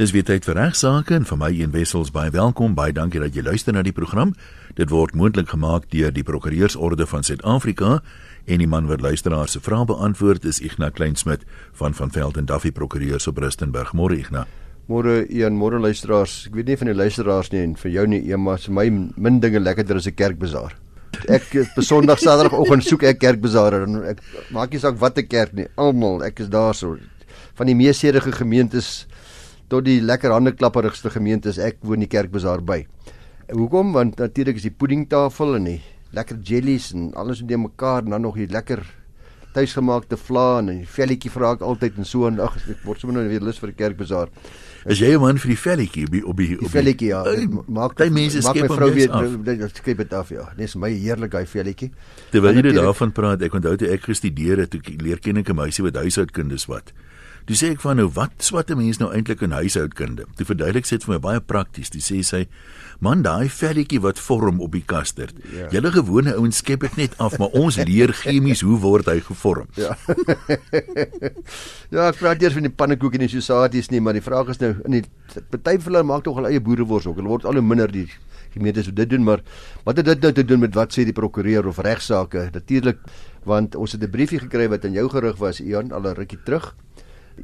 Dis weer tyd vir regsaake en vir my een wessels baie welkom. Baie dankie dat jy luister na die program. Dit word moontlik gemaak deur die Prokureursorde van Suid-Afrika en die man wat luisteraars se vrae beantwoord is Ignas Kleinsmid van van Velden Duffy Prokureurs op Rustenburg. Môre Ignas. Môre een môre luisteraars. Ek weet nie van die luisteraars nie en vir jou nie, een maar vir my min dinge lekkerder as 'n kerkbazaar. Ek op Sondag Saterdagoggend soek ek kerkbazaar en ek maak nie saak watter kerk nie. Almal, ek is daar so van die mees sedige gemeentes tot die lekker handeklapperigste gemeentes ek woon die kerkbazaar by. Hoekom? Want natuurlik is die puddingtafel en die lekker jellies en alles in mekaar en dan nog die lekker tuisgemaakte vla en die velletjie vra ek altyd en so en ag ek word sommer nou weer lus vir die kerkbazaar. Is jy 'n man vir die velletjie op die op die, die velletjie ja. Maak jy mense skep my vrou weer dit skep dit af ja. Dis my heerlik hy velletjie. Terwyl jy daarvan praat, ek onthou toe ek gestudeer het, toe leer ken ek 'n meisie wat huishoudkundes wat. Dis sê ek van nou wat swat 'n mens nou eintlik in huishoudkunde? Toe verduidelik sy dit vir my baie prakties. Dis sê sy, man, daai velletjie wat vorm op die kaster. Ja. Julle gewone ouens skep dit net af, maar ons leer chemies hoe word hy gevorm. Ja. ja, ek praat eers van die pannekoek en die societies nie, maar die vraag is nou in die party van hulle maak tog al eie boerewors ook. Hulle word al hoe minder die gemeentes wat dit doen, maar wat het dit nou te doen met wat sê die prokureur of regsaake? Natuurlik want ons het 'n briefie gekry wat aan jou gerig was, Ian, al 'n rukkie terug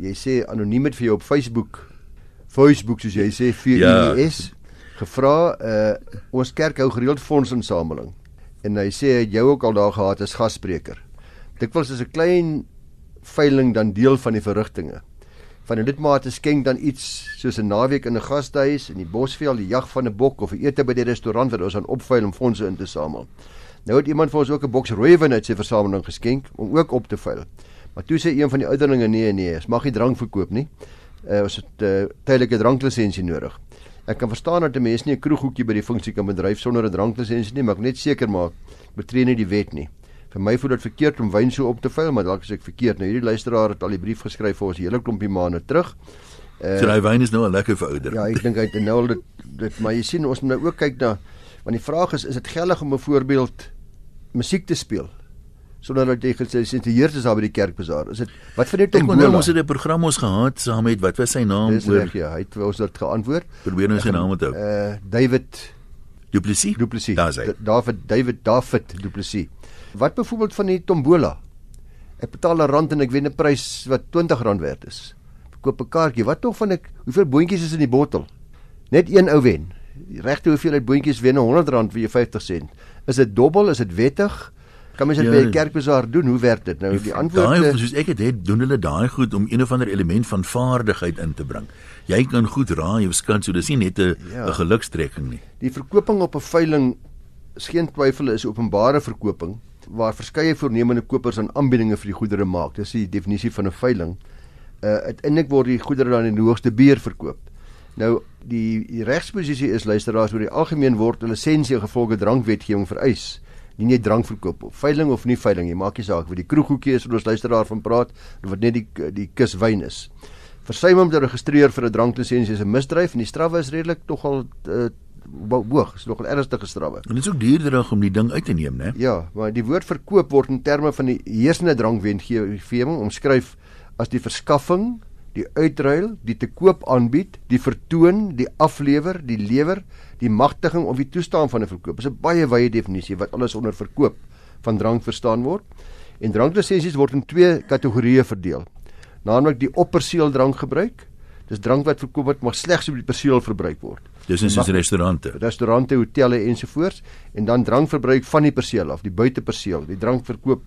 jy sê anoniem het vir jou op Facebook Facebook soos jy sê vir ja. Gevra uh ons kerk hou gereeld fondsinsameling en hy sê hy het jou ook al daar gehad as gasspreker. Dikwels is 'n klein veiling dan deel van die verrigtinge. Van 'n lidmaat te skenk dan iets soos 'n naweek in 'n gastehuis in die Bosveld, die jag van 'n bok of 'n ete by die restaurant wat ons aan opveil om fondse in te samel. Nou het iemand vir ons ook 'n boks rooiwyn uit sy versameling geskenk om ook op te veil. Maar toe sê een van die ouderlinge nee nee, ons mag nie drank verkoop nie. Uh, ons het 'n uh, tydelike dranklisensie nodig. Ek kan verstaan dat 'n mens nie 'n kroeghoekie by die funksie kan bedryf sonder 'n dranklisensie nie, maar ek net seker maak betree nie die wet nie. Vir my voel dit verkeerd om wyn so op te vuil, maar dalk is ek verkeerd. Nou hierdie luisteraar het al die brief geskryf vir ons 'n hele klompie maande terug. Uh, so daai wyn is nou al lekker verouder. Ja, ek dink hy het nou al dit, dit maar jy sien ons moet nou ook kyk na want die vraag is is dit geldig om 'n voorbeeld musiek te speel? Sonder dat jy gesensitieer is daar by die kerkbazaar. Is dit wat vir net om nou ons het 'n program ons gehad saam met wat was sy naam oor? Reg, ja, hy het ons dit geantwoord. Probeer nou sy naam onthou. Uh David Du Plessis. Du Plessis. David David David Du Plessis. Wat byvoorbeeld van die tombola? Ek betaal 'n rand en ek wen 'n prys wat R20 werd is. Koop 'n kaartjie. Wat tog van ek hoeveel boontjies is in die bottel? Net een ou wen. Die regte hoeveelheid boontjies wen R100 vir jou 50 sent. Is dit dobbel? Is dit wettig? Kan mens dit ja, by 'n kerkbazaar doen? Hoe werk dit nou? Die antwoord is soos ek het, het doen hulle daai goed om een of ander element van vaardigheid in te bring. Jy kan goed raai of skans, so dis nie net 'n ja. gelukstrekking nie. Die verkoping op 'n veiling geen twyfel is openbare verkoping waar verskeie voornemende kopers aan aanbiedinge vir die goedere maak. Dis die definisie van 'n veiling. Uh uiteindelik word die goedere dan in die hoogste beer verkoop. Nou die, die regsposisie is luisteraars oor die algemeen word 'n lisensie gevolge drankwetgewing vereis nie net drank verkoop of veiling of nie veiling nie, maak nie saak wat die kroeghoekie is wat ons luisteraar van praat of wat net die die kuswyn is. Versuim om te registreer vir 'n dranklisensie is 'n misdryf en die strawe is redelik nogal uh, hoog, is nogal ernstige strawe. En dit is ook duurder om die ding uit te neem, né? Ja, maar die woord verkoop word in terme van die heersende drankwetgewing omskryf as die verskaffing die uitruil, die te koop aanbied, die vertoon, die aflewer, die lewer, die magtiging of die toestaan van 'n verkoop. Dit is 'n baie wye definisie wat alles onder verkoop van drank verstaan word. En dranklisensies word in twee kategorieë verdeel. Naamlik die opperseel drank gebruik. Dis drank wat verkoop word maar slegs op die perseel verbruik word. Dis in soos restaurante. Restaurante, hotelle ensovoorts en dan drankverbruik van die perseel af, die buiteperseel. Die drankverkoop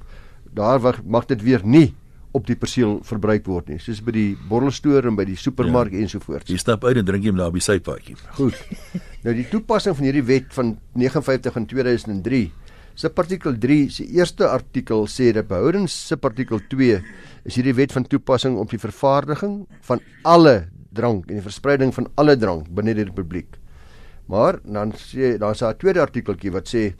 daar mag dit weer nie op die perseel verbruik word nie, soos by die bottelstoer en by die supermark ja. ensovoorts. Jy stap uit en drink jy daar by sypaadjie. Goed. nou die toepassing van hierdie wet van 59 in 2003, se artikel 3, se eerste artikel sê dat behoudens se artikel 2 is hierdie wet van toepassing op die vervaardiging van alle drank en die verspreiding van alle drank binne die republiek. Maar dan sê daar's 'n tweede artikeltjie wat sê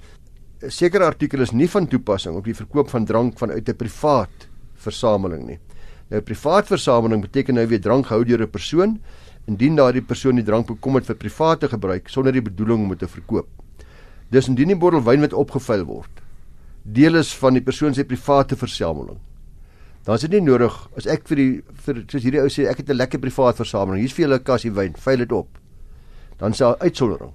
'n sekere artikel is nie van toepassing op die verkoop van drank vanuit 'n privaat versameling nie. Nou privaat versameling beteken nou weer drank gehou deur 'n persoon indien daardie persoon die drank bekom het vir private gebruik sonder die bedoeling om dit te verkoop. Dis indien die bottel wyn wat opgevuil word deel is van die persoon se private versameling. Dan is dit nie nodig as ek vir die vir soos hierdie ou sê ek het 'n lekker privaat versameling. Hier's vir julle 'n kassie wyn, veil dit op. Dan sal uitsondering.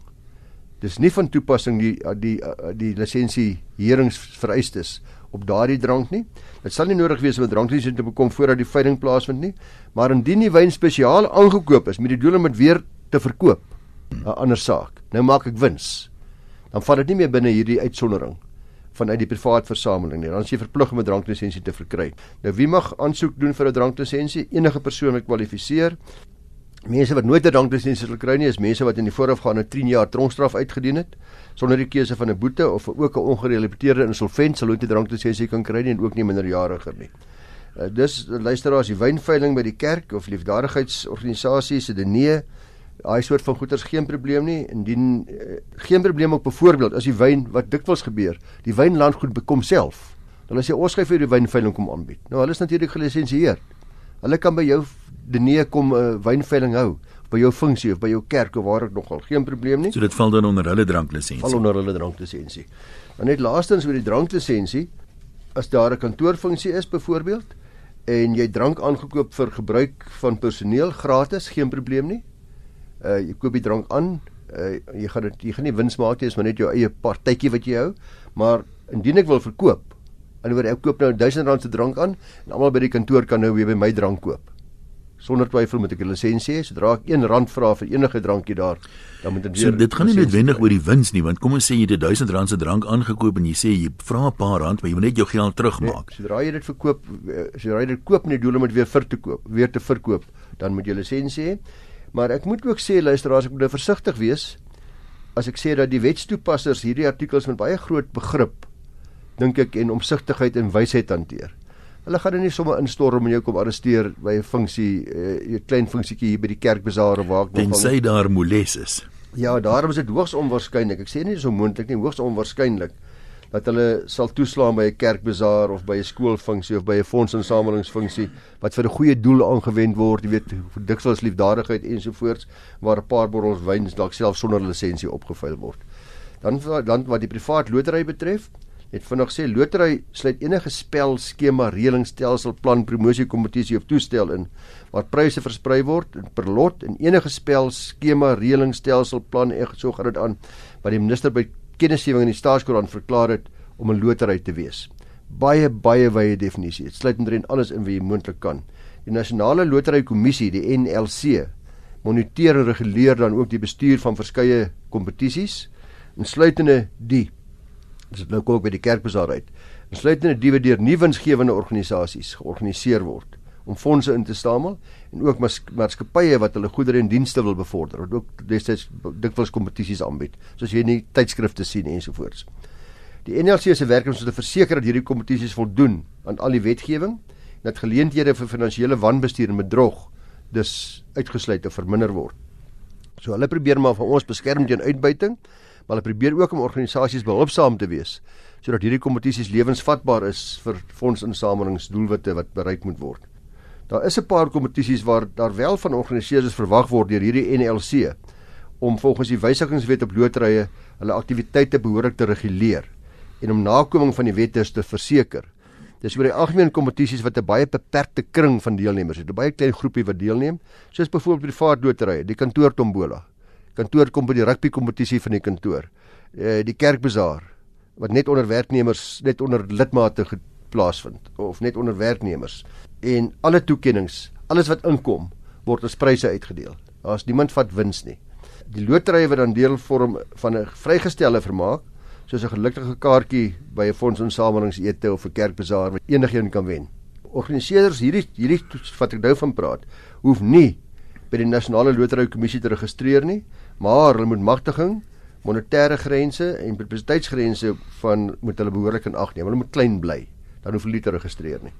Dis nie van toepassing die die die, die lisensie heringsvereistes op daardie drank nie. Dit sal nie nodig wees om 'n dranklisensie te bekom voordat die veiling plaasvind nie, maar indien die wyn spesiaal aangekoop is met die doel om dit weer te verkoop, 'n ander saak. Nou maak ek wins. Dan val dit nie meer binne hierdie uitsondering vanuit die privaat versameling nie. Dan is jy verplig om 'n dranklisensie te verkry. Nou wie mag aansoek doen vir 'n dranklisensie? Enige persoon wat kwalifiseer. Mense wat nooit 'n dranklisensie sal kry nie, is mense wat in die voorafgaande 10 jaar tronkstraf uitgedien het sonder die keuse van 'n boete of ook 'n ongerelateerde insolvent sal nooit 'n dranklisensie kan kry nie en ook nie minderjariger nie. Uh, dus luisteraars, die wynveiling by die kerk of liefdadigheidsorganisasie se denee daai soort van goeders geen probleem nie. Indien uh, geen probleem ook byvoorbeeld as die wyn wat dikwels gebeur die wynlandgoed bekom self dan as jy ons skryf vir die wynveiling kom aanbied. Nou hulle is natuurlik gelisensieer. Hulle kan by jou denee kom 'n uh, eh, wynveiling hou by jou funksie of by jou kerk of waar ek nogal geen probleem nie so dit val dan onder hulle dranklisensie val onder hulle dranklisensie dan net laastens oor die dranklisensie as daar 'n kantoorfunksie is byvoorbeeld en jy drank aangekoop vir gebruik van personeel gratis geen probleem nie uh jy koop die drank aan, uh jy gaan dit jy gaan nie wins maak nie, dis maar net jou eie partytjie wat jy hou. Maar indien ek wil verkoop, anderswoorde ek koop nou 1000 rand se drank aan en almal by die kantoor kan nou weer by my drank koop. Sonder twyfel moet ek 'n lisensie hê. Sodra ek 1 rand vra vir enige drankie daar, dan moet dit weer So dit gaan nie noodwendig oor die wins nie, want kom ons sê jy het 1000 rand se drank aangekoop en jy sê jy vra 'n paar rand, maar jy moet net jou geld terugmaak. Nee, sodra jy dit verkoop, eh, sodra jy dit koop met die doel om dit weer vir te koop, weer te verkoop, dan moet jy lisensie hê. Maar ek moet ook sê luisteraars, ek moet nou versigtig wees as ek sê dat die wetstoepassers hierdie artikels met baie groot begrip dink ek en omsigtigheid en wysheid hanteer. Hulle gaan nie sommer instorm en jou kom arresteer by 'n funksie, eh, 'n klein funksietjie hier by die kerkbazaar of waar ook al. Tensy daar moles is. Ja, daarom is dit hoogs onwaarskynlik. Ek sê nie so moontlik nie, hoogs onwaarskynlik dat hulle sal toeslaan by 'n kerkbazaar of by 'n skoolfunksie of by 'n fondsinsamelingsfunksie wat vir 'n goeie doel aangewend word, jy weet, vir dikwels liefdadigheid ensovoorts waar 'n paar bottels wyn dalk self sonder lisensie opgevuil word. Dan dan wat die privaat lotery betref, het vinnig sê lotery sluit enige spel, skema, reëlingstelsel, plan, promosie, kompetisie of toestel in waar pryse versprei word per lot en enige spel, skema, reëlingstelsel, plan en so gaan dit aan wat die minister by kennisgewing in die staatskoerant verklaar het om 'n lotery te wees. Baie baie wye definisie. Dit sluit inderdaad alles in wat jy moontlik kan. Die Nasionale Lotery Kommissie, die NLC, moniteer en reguleer dan ook die bestuur van verskeie kompetisies, insluitende die dis nou kom ek by die kerkbazaar uit. Insluitende die wat deur nuwensgewende organisasies georganiseer word om fondse in te stamel en ook maatskappye wat hulle goedere en dienste wil bevorder wat ook destyds dikwels kompetisies aanbied soos jy in die tydskrifte sien ensovoorts. Die NLC se werk is om te verseker dat hierdie kompetisies voldoen aan al die wetgewing en dat geleenthede vir finansiële wanbestuur en bedrog dus uitgesluit of verminder word. So hulle probeer maar van ons beskerm teen uitbuiting, maar hulle probeer ook om organisasies behulpsaam te wees sodat hierdie kompetisies lewensvatbaar is vir fondsinsamelingsdoelwitte wat bereik moet word. Daar is 'n paar kompetisies waar daar wel van organiseerders verwag word deur hierdie NLC om volgens die wysigingswet op loterye hulle aktiwiteite behoorlik te reguleer en om nakoming van die wette te verseker. Dis oor die algemeen kompetisies wat 'n baie beperkte kring van deelnemers het, 'n baie klein groepie wat deelneem, soos byvoorbeeld privaat loterye, die kantoor tombola. Kantoor kom by die rugby kompetisie van die kantoor. Eh die kerkbazaar wat net onder werknemers, net onder lidmate plaasvind of net onder werknemers en alle toekenninge, alles wat inkom, word as pryse uitgedeel. Daar's niemand wat wins nie. Die loterye wat dan deel vorm van 'n vrygestelde vermaak, soos 'n gelukkige kaartjie by 'n fondsinsamelingsete of 'n kerkbazaar wat enigiemand kan wen. Organiseerders hierdie hierdie wat ek nou van praat, hoef nie by die nasionale lotery kommissie te registreer nie, maar hulle moet magtiging, monetêre grense en publisiteitsgrense van moet hulle behoorlik in ag neem. Hulle moet klein bly. Dan hoef hulle nie te registreer nie.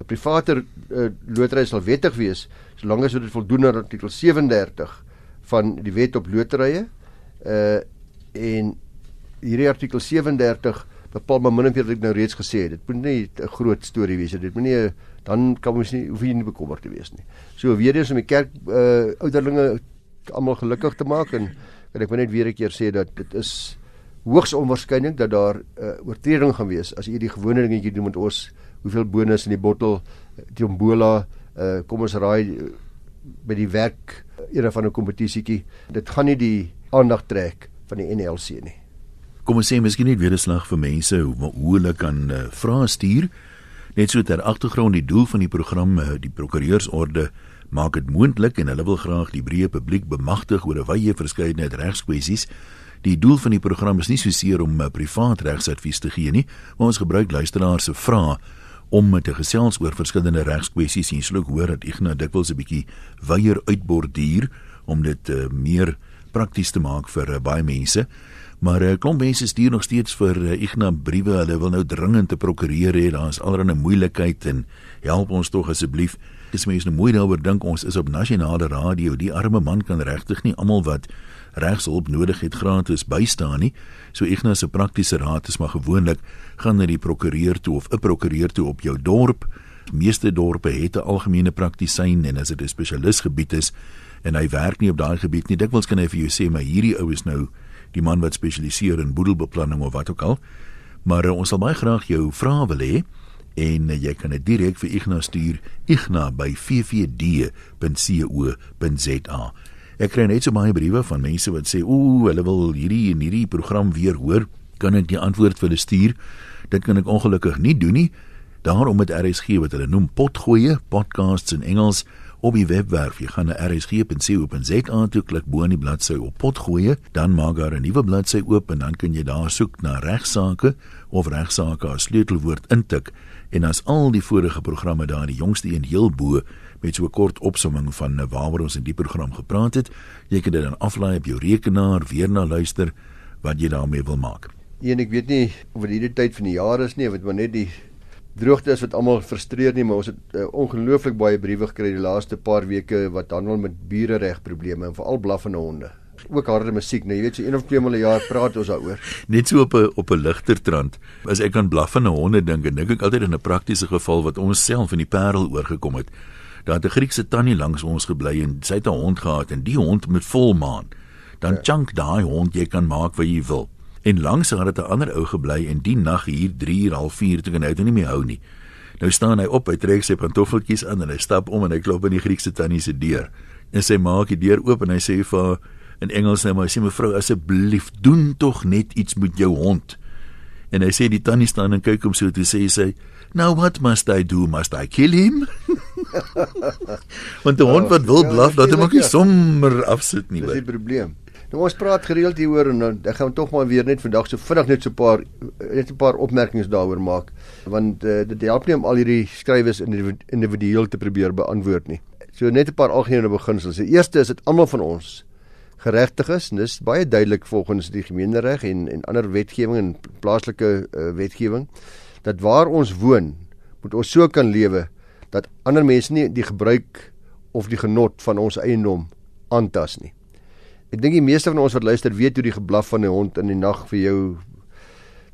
'n private uh, lotery sal wettig wees solank as dit voldoen aan artikel 37 van die wet op loterye. Uh en hierdie artikel 37 bepaal maar min of meer wat ek nou reeds gesê het. Dit moet nie 'n groot storie wees nie. Dit moet nie dan kan ons nie hoef jy nie bekommerd te wees nie. So weer eens om die kerk uh ouderlinge almal gelukkig te maak en kan ek net weer 'n keer sê dat dit is hoogs onwaarskynlik dat daar 'n uh, oortreding gaan wees as jy die gewone dingetjie doen met ons hoeveel bonus in die bottel Tombola, uh, kom ons raai by die werk era van 'n kompetisietjie. Dit gaan nie die aandag trek van die NLC nie. Kom ons sê miskien net weer 'n slag vir mense hoe, hoe hulle kan uh, vrae stuur. Net so ter agtergrond die doel van die program uh, die prokureursorde maak dit moontlik en hulle wil graag die breë publiek bemagtig oor 'n wye verskeidenheid regskwessies. Die doel van die program is nie so seer om uh, privaat regsadvies te gee nie, maar ons gebruik luisteraars se vrae om met te gesels oor verskillende regskwessies en sou hoor dat Ignas dikwels 'n bietjie weier uitborduur om dit uh, meer prakties te maak vir uh, baie mense. Maar 'n uh, klomp mense stuur nog steeds vir uh, Ignas briewe. Hulle wil nou dringend te prokureer hê. Daar is allerlei moeilikheid en help ons tog asseblief. Dis mense nou mooi daaroor dink ons is op nasionale radio. Die arme man kan regtig nie almal wat regshulp nodig het gratis bystaan nie. So Ignas se praktiese raad is maar gewoonlik gaan na die prokureur toe of 'n prokureur toe op jou dorp. Meeste dorpe het 'n algemene praktisyn en as dit 'n spesialisgebied is en hy werk nie op daai gebied nie, dikwels kan hy vir jou sê maar hierdie ou is nou die man wat spesialiseer in boedelbeplanning of wat ook al. Maar uh, ons sal baie graag jou vrae wil hê en jy kan dit direk vir Ignas stuur igna by ffd.co.za. Ek kry net so baie briewe van mense wat sê ooh, hulle wil hierdie en hierdie program weer hoor. Kan ek die antwoord vir hulle stuur? Dit kan ek ongelukkig nie doen nie. Daarom met RSG wat hulle noem potgoeie podcasts in Engels op die webwerf. Jy gaan na rsg.co.za toe klik bo in die bladsy op potgoeie, dan maak daar 'n nuwe bladsy oop en dan kan jy daar soek na regsaake of regsaake as sleutelwoord intik en as al die vorige programme daar die jongste een heel bo met so 'n kort opsomming van waaroor ons in die program gepraat het. Jy kan dit dan aflaai op jou rekenaar, weer na luister wat jy daarmee wil maak. En ek weet nie of dit hierdie tyd van die jaar is nie, want maar net die droogte is wat almal frustreer nie, maar ons het uh, ongelooflik baie briewe gekry die laaste paar weke wat handel met burereg probleme en veral blaffende honde. Ook harde musiek, nou jy weet so een of twee maal 'n jaar praat ons daaroor. Net so op 'n op 'n ligter trant. As ek aan blaffende honde dink, dink ek altyd aan 'n praktiese geval wat ons self in die Parel oorgekom het. Daar het 'n Griekse tannie langs ons gebly en sy het 'n hond gehad en die hond met volmaan. Dan ja. chunk daai hond jy kan maak wat jy wil. En langs haar het 'n ander ou gebly en die nag hier 3 uur half 4 toe kan hy nie meer hou nie. Nou staan hy op, hy trek sy pantoffeltjies aan en hy stap om en hy klop in die Griekse tannie se deur. En sy maak die deur oop en hy sê vir haar in Engels net maar sê mevrou asseblief doen tog net iets met jou hond. En hy sê die tannie staan en kyk hom so toe sê sy Now what must I do? Must I kill him? Want die hond wat wil ja, blaf, laat hom ook nie sommer afsit nie. Dis die probleem. Nou ons praat gereeld hieroor en nou, ek gaan tog maar weer net vandag so vinnig net so 'n paar net 'n paar opmerkings daaroor maak want uh, dit help nie om al hierdie skrywes individueel te probeer beantwoord nie. So net 'n paar algemene beginsels. Die eerste is dit almal van ons geregtig is en dis baie duidelik volgens die gemeenereg en en ander wetgewing en plaaslike uh, wetgewing dat waar ons woon moet ons so kan lewe dat ander mense nie die gebruik of die genot van ons eiendom aantas nie. Ek dink die meeste van ons wat luister weet hoe die geblaf van 'n hond in die nag vir jou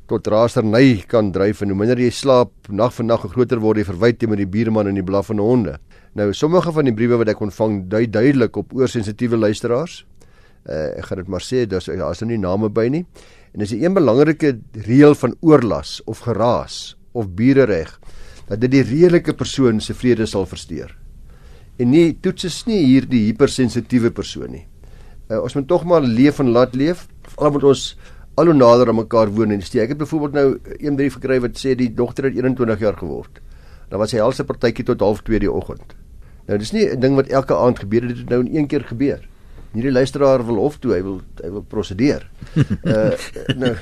tot raasternay kan dryf en hoe minder jy slaap, nag vir nag groter word die verwyte met die buurman en die blaf van honde. Nou sommige van die briewe wat ek ontvang dui duidelik op oorsensitiewe luisteraars. Uh, ek gaan dit maar sê, daar's daar's nou nie name by nie. En dis 'n een belangrike reël van oorlas of geraas of burereg dat dit die redelike persoon se vrede sal versteur. En nie toets is nie hier die hypersensitiewe persoon nie uh, ons moet tog maar leef en laat leef. Al moet ons al hoe nader aan mekaar woon en steek. Ek het byvoorbeeld nou een brief gekry wat sê die dogter het 21 jaar geword. Dan was hy helse partytjie tot 0.30 die oggend. Nou dis nie 'n ding wat elke aand gebeur dit het nou in een keer gebeur. Hierdie luisteraar wil hof toe, hy wil hy wil prosedeer. Uh nou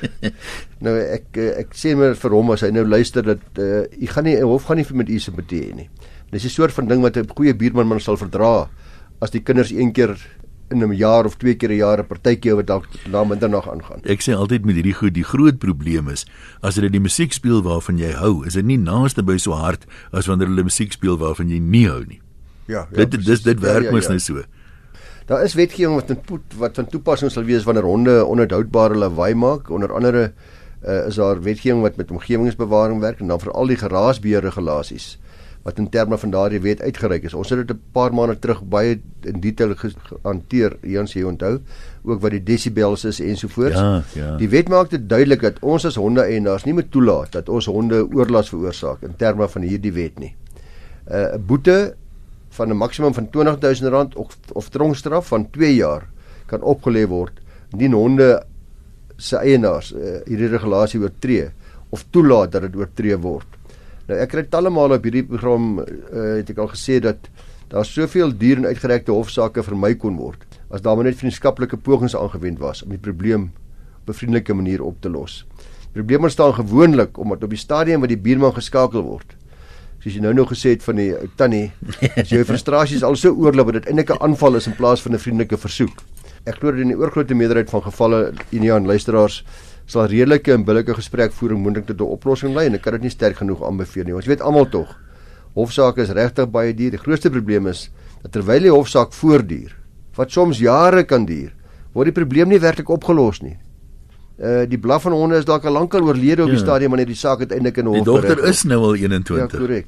nou ek ek sê maar vir hom as hy nou luister dat uh u gaan nie hof gaan nie met u simpatie hê nie. Dis 'n soort van ding wat 'n goeie buurman man sal verdra as die kinders een keer in 'n jaar of twee keer 'n jaar 'n partytjie wat dalk na middernag aangaan. Ek sê altyd met hierdie goed, die groot probleem is as hulle die musiek speel waarvan jy hou, is dit nie naaste by so hard as wanneer hulle musiek speel waarvan jy nie hou nie. Ja, ja. Dit dis dit werk ja, ja, mos ja. nou so. Daar is wetgewing wat in wat van toepassing sal wees wanneer honde onhoudbare lawaai maak, onder andere uh, is daar wetgewing wat met omgewingsbewaring werk en dan veral die geraasbeheer regulasies wat in terme van daardie wet uitgereik is. Ons het dit 'n paar maande terug baie in detail gehanteer, Jans jy onthou, ook wat die desibels is ensovoorts. Ja, ja. Die wet maak dit duidelik dat ons as honde eienaars nie moet toelaat dat ons honde oorlas veroorsaak in terme van hierdie wet nie. 'n uh, boete van 'n maksimum van R20000 of of tronkstraf van 2 jaar kan opgelê word indien honde se eienaars uh, hierdie regulasie oortree of toelaat dat dit oortree word. Nou ek kry talle male op hierdie program uh, het ek al gesê dat daar soveel duur en uitgerekte hofsaake vermy kon word as daar net vriendskaplike pogings aangewend was om die probleem op 'n vriendelike manier op te los. Die probleem ontstaan gewoonlik omdat op die stadium wat die buurman geskakel word soos jy nou nou gesê het van die ou tannie, as jou frustrasies al so oorloop dat dit eintlik 'n aanval is in plaas van 'n vriendelike versoek. Ek glo dat in die oorgrootste meerderheid van gevalle Union luisteraars sal redelike en billike gesprekvoering moontlik tot 'n oplossing lei en ek kan dit nie sterk genoeg aanbeveel nie. Ons weet almal tog, hofsaake is regtig baie duur. Die grootste probleem is dat terwyl die hofsaak voortduur, wat soms jare kan duur, word die probleem nie werklik opgelos nie. Uh die blaf van honde is dalk al lankal oorlede op ja. die stadium wanneer die saak uiteindelik in hof is. Die dogter is nou al 21. Ja, korrek.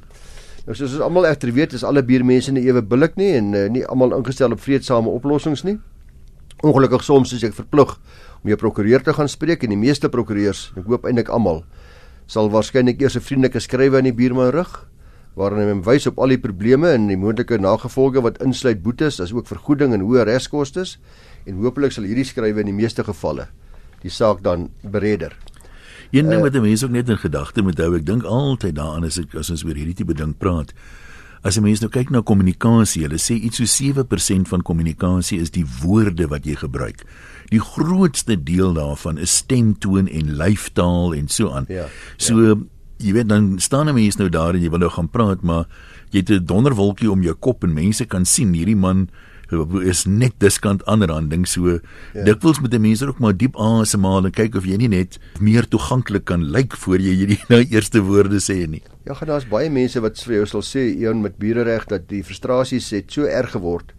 Nou soos ons almal egter weet, is alle buurmense nie ewe billik nie en uh, nie almal ingestel op vredesame oplossings nie. Ongelukkig soms is ek verplig om jou prokureur te gaan spreek en die meeste prokureurs, ek hoop eintlik almal, sal waarskynlik eers 'n vriendelike skrywe aan die buurman rig waarin hy hom wys op al die probleme en die moontlike nagevolge wat insluit boetes, asook vergoeding en hoë reskoste en hopelik sal hierdie skrywe in die meeste gevalle die saak dan bereder. Een ding uh, wat mense ook net in gedagte moet hou, ek dink altyd daaraan as ek as ons oor hierdie tipe ding praat. As jy mense nou kyk na kommunikasie, hulle sê iets so 7% van kommunikasie is die woorde wat jy gebruik. Die grootste deel daarvan is stemtoon en lyfstaal en so aan. Ja, so ja. jy weet dan staan 'n mens nou daar en jy wil nou gaan praat, maar jy het 'n donderwolkie om jou kop en mense kan sien hierdie man is net diskant aanranding so ja. dikwels moet die mense ook maar diep asemhaal en kyk of jy nie net meer toeganklik kan lyk voor jy hierdie nou eerste woorde sê nie. Ja, gaan daar's baie mense wat vir jou sal sê een met burereg dat die frustrasies het so erg geword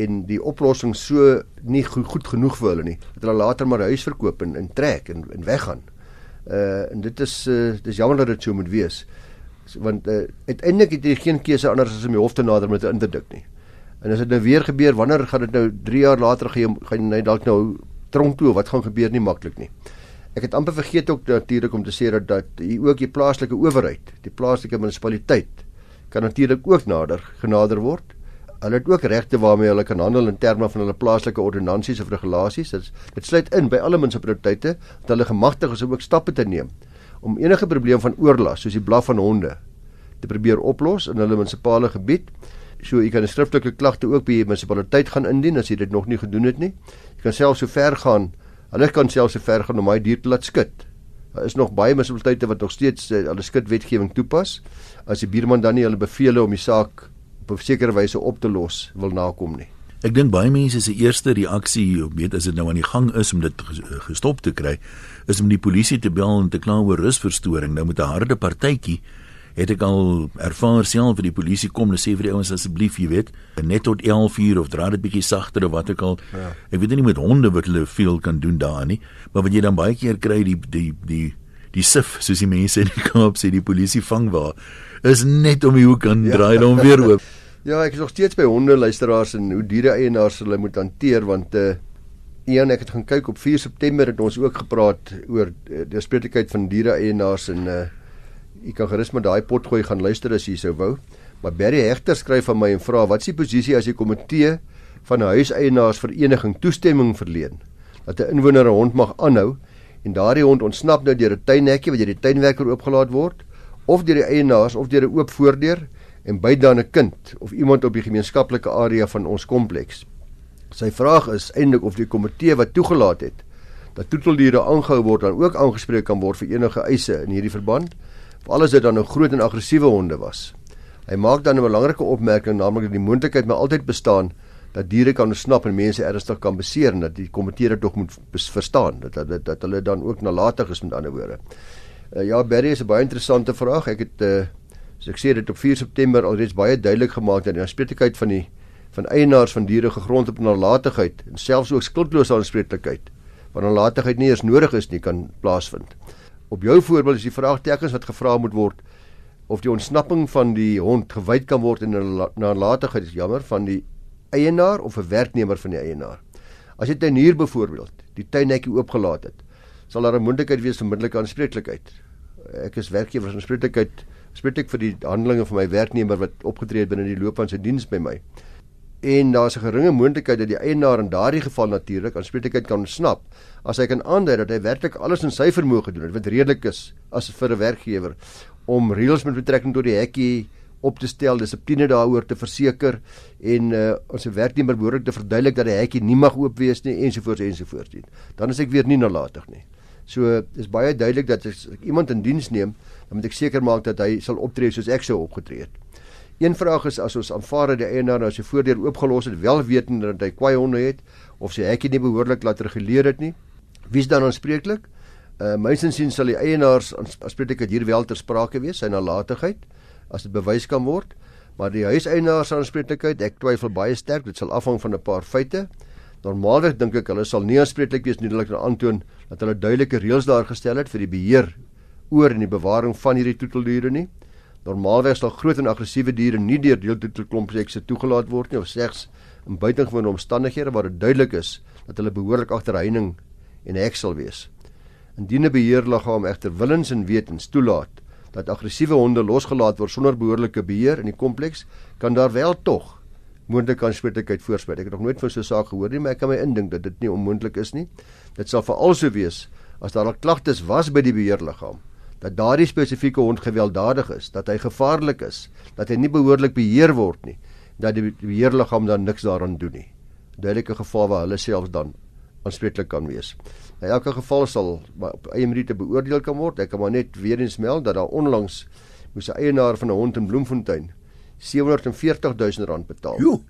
en die oplossing so nie goed, goed genoeg vir hulle nie dat hulle later maar huis verkoop en in trek en en weggaan. Uh en dit is uh dis jammer dat dit so moet wees want uh, uiteindelik het jy geen keuse anders as om die hof te nader met 'n interdik nie. En as dit nou weer gebeur, wanneer gaan dit nou 3 jaar later jy gaan jy dalk nou tronk toe? Wat gaan gebeur nie maklik nie. Ek het amper vergeet ook natuurlik om te sê dat dat hier ook die plaaslike owerheid, die plaaslike munisipaliteit kan natuurlik ook nader genader word. Hulle het ook regte waarmee hulle kan handel in terme van hulle plaaslike ordonnansies of regulasies. Dit sluit in by alle munisipaliteite dat hulle gemagtig is om ook stappe te neem om enige probleem van oorlas soos die blaf van honde te probeer oplos in hulle munisipale gebied. So jy kan 'n skriftelike klagte ook by die munisipaliteit gaan indien as jy dit nog nie gedoen het nie. Jy kan self so ver gaan. Hulle kan self so ver gaan om my dier te laat skud. Daar is nog baie munisipaliteite wat nog steeds uh, hulle skudwetgewing toepas. As die buurman dan nie hulle bevele om die saak op 'n sekere wyse op te los wil nakom nie. Ek dink baie mense se eerste reaksie, weet as dit nou aan die gang is om dit gestop te kry, is om die polisie te bel en te kla oor rusverstoring. Nou met 'n harde partytjie het ek al ervaar self vir die polisie kom en sê vir die ouens asseblief jy weet net tot 11 uur of dra dit bietjie sagter of wat ook al ja. ek weet nie met honde wat hulle veel kan doen daar nie maar wat jy dan baie keer kry die die die die sif soos die mense in die Kaap sê die polisie vang waar is net om die hoek aan ja. draai dan weer oop ja ek is nog steeds by honde luisteraars en hoe diere eienaars hulle moet hanteer want uh Een ek het gaan kyk op 4 September het ons ook gepraat oor uh, die spreeklikheid van diere eienaars en uh Ek kan gerus met daai pot gooi gaan luister as jy sou wou. Maar Barry Hegter skryf aan my en vra wat is die posisie as jy komitee van 'n huiseienaarsvereniging toestemming verleen dat 'n inwoner 'n hond mag aanhou en daardie hond ontsnap nou deur 'n tuinhekkie wat deur die tuinwerker oopgelaat word of deur die eienaars of deur 'n oop voordeur en by dan 'n kind of iemand op die gemeenskaplike area van ons kompleks. Sy vraag is eintlik of die komitee wat toegelaat het dat toeteldiere aangehou word dan ook aangespreek kan word vir enige eise in hierdie verband veral as dit dan nou groot en aggressiewe honde was. Hy maak dan 'n belangrike opmerking naamlik dat die moontlikheid maar altyd bestaan dat diere kan ontsnap en mense ernstig kan beseer en dat die komitee dit tog moet verstaan dat, dat dat hulle dan ook nalatig is met ander woorde. Uh, ja, Barry is 'n baie interessante vraag. Ek het uh, as ek sê dit op 4 September alreeds baie duidelik gemaak dat die aanspreeklikheid van die van eienaars van diere gegrond op nalatigheid en selfs ook skuldlose aanspreeklikheid wanneer nalatigheid nie eens nodig is nie kan plaasvind. Op jou voorbeeld is die vraagtekens wat gevra moet word of die ontsnapping van die hond gewyd kan word in 'n nalatigheid is jammer van die eienaar of 'n werknemer van die eienaar. As jy tuinier byvoorbeeld die tuinnetjie oopgelaat het, sal daar 'n moontlikheid wees vir middelike aanspreeklikheid. Ek is werkgewer van aanspreeklikheid spreek ek vir die handelinge van my werknemer wat opgetree het binne die loop van sy diens by my. En daar's 'n geringe moontlikheid dat die eienaar in daardie geval natuurlik aanspreeklikheid kan ontsnap as hy kan aandui dat hy werklik alles in sy vermoë gedoen het wat redelik is as vir 'n werkgewer om reëls met betrekking tot die hekkie op te stel, dissipline daaroor te verseker en uh, ons werknemer behoorlik te verduidelik dat die hekkie nie mag oop wees nie ensovoorts ensovoorts nie. Dan is ek weer nie nalatig nie. So dis baie duidelik dat as ek iemand in diens neem, dan moet ek seker maak dat hy sal optree soos ek sou opgetree het. Een vraag is as ons aanvaar dat die eienaar nou sy voordeur oopgelos het, wel wetend dat hy kwaai honde het of sy hekkie nie behoorlik laat reguleer het nie, wie's dan aanspreeklik? Uh mynsins sien sal die eienaars aanspreeklik hier wel ter sprake wees, sy nalatigheid as dit bewys kan word. Maar die huiseienaar se aanspreeklikheid, ek twyfel baie sterk, dit sal afhang van 'n paar feite. Normaalweg dink ek hulle sal nie aanspreeklik wees nie, hulle kan aantoon dat hulle duidelike reëls daar gestel het vir die beheer oor en die bewaring van hierdie toeteldiere nie. Normaalweg sal groot en aggressiewe diere nie deur deeltoetelkomplekse toegelaat word nie of slegs in buitengewone omstandighede waar dit duidelik is dat hulle behoorlik agter heining en hek sal wees. Indien 'n beheerliggaam egter willens en wetens toelaat dat aggressiewe honde losgelaat word sonder behoorlike beheer in die kompleks, kan daar wel tog moontlike aanspreeklikheid voorspel. Ek het nog nooit van so 'n saak gehoor nie, maar ek kan my indink dat dit nie onmoontlik is nie. Dit sal veral so wees as daar al klagtes was by die beheerliggaam dat daardie spesifieke hond gewelddadig is, dat hy gevaarlik is, dat hy nie behoorlik beheer word nie, dat die beheerliggaam dan niks daaraan doen nie. Duidelike geval waar hulle self dan aanspreeklik kan wees. In elke geval sal op eie meriete beoordeel kan word. Ek kan maar net weer eens meld dat daar onlangs moes 'n eienaar van 'n hond in Bloemfontein 740 000 rand betaal. Jo.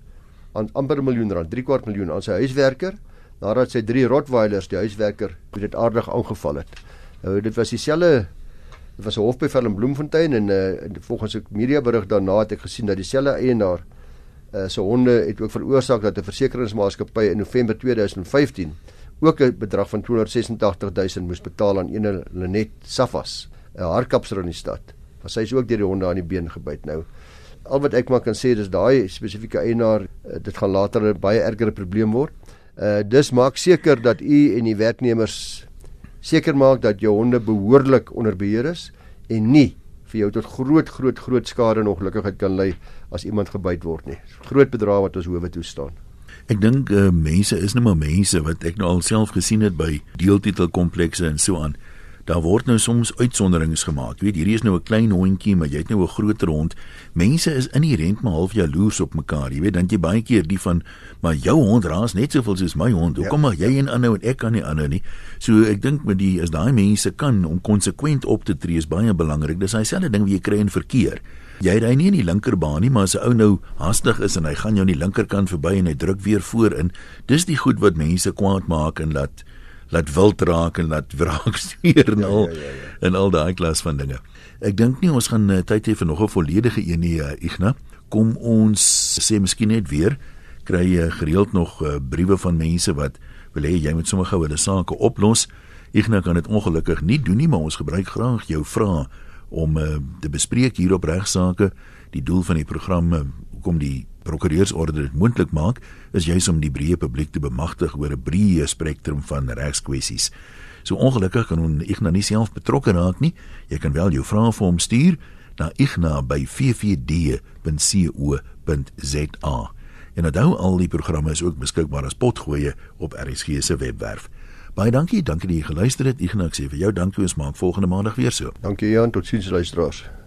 aan amper 'n miljoen rand, 3 kwart miljoen aan sy huiswerker nadat sy drie Rottweilers die huiswerker dit aardig aangeval het. Nou dit was dieselfde dit was 'n hofbevel in Bloemfontein en uh, volgens 'n mediaberig daarna het ek gesien dat dieselfde eienaar uh, se honde het ook veroorsaak dat 'n versekeringsmaatskappy in November 2015 ook 'n bedrag van 286000 moes betaal aan ene Lenet Safas, 'n haarkapser in die stad. Want sy is ook deur die honde aan die been gebyt nou. Al wat ek maar kan sê is daai spesifieke eienaar, uh, dit gaan later 'n baie erger probleem word. Uh dis maak seker dat u en die werknemers seker maak dat jou honde behoorlik onder beheer is en nie vir jou tot groot groot groot skade en ongelukkigheid kan lei as iemand gebyt word nie. Groot bedrag wat ons howe toe staan. Ek dink uh, mense is nou maar mense wat ek nou alself gesien het by deeltitelkomplekse en so aan. Daar word nou soms uitsonderings gemaak. Jy weet, hierdie is nou 'n klein hondjie, maar jy het nou 'n groter hond. Mense is inherënt maar half jaloers op mekaar. Jy weet, dan jy baie keer die van, maar jou hond raas net soveel soos my hond. Hoekom ja. mag jy een aanhou en ek kan nie aanhou nie? So ek dink met die as daai mense kan om konsekwent op te tree is baie belangrik. Dis dieselfde ding wat jy kry in verkeer. Jy ry nie in die linkerbaan nie, maar as 'n ou nou haastig is en hy gaan jou aan die linkerkant verby en hy druk weer voorin, dis die goed wat mense kwaad maak en laat laat wild raak en laat wraak stuur en ja, al ja, ja, ja. en al daai klas van dinge. Ek dink nie ons gaan uh, tyd hê vir nog 'n volledige een nie, uh, Ignas. Kom ons sê miskien net weer kry uh, gereeld nog uh, briewe van mense wat wil hê jy moet sommer gou hulle sake oplos. Ignas kan dit ongelukkig nie doen nie, maar ons gebruik graag jou vrae om uh, te bespreek hier op regsaake. Die doel van die program hoekom die prokureursorde dit moontlik maak, is juis om die breë publiek te bemagtig oor 'n breë spektrum van regskwessies. So ongelukkig kan ons Ignas nie self betrokke raak nie. Jy kan wel jou vrae vir hom stuur na igna@ffd.co.za. En onthou al die programme is ook beskikbaar as potgoeie op RSG se webwerf. Baie dankie, dankie dat jy geluister het. Ignas sê vir jou dankie ons maak volgende maandag weer so. Dankie Jan, totsiens luisteraars.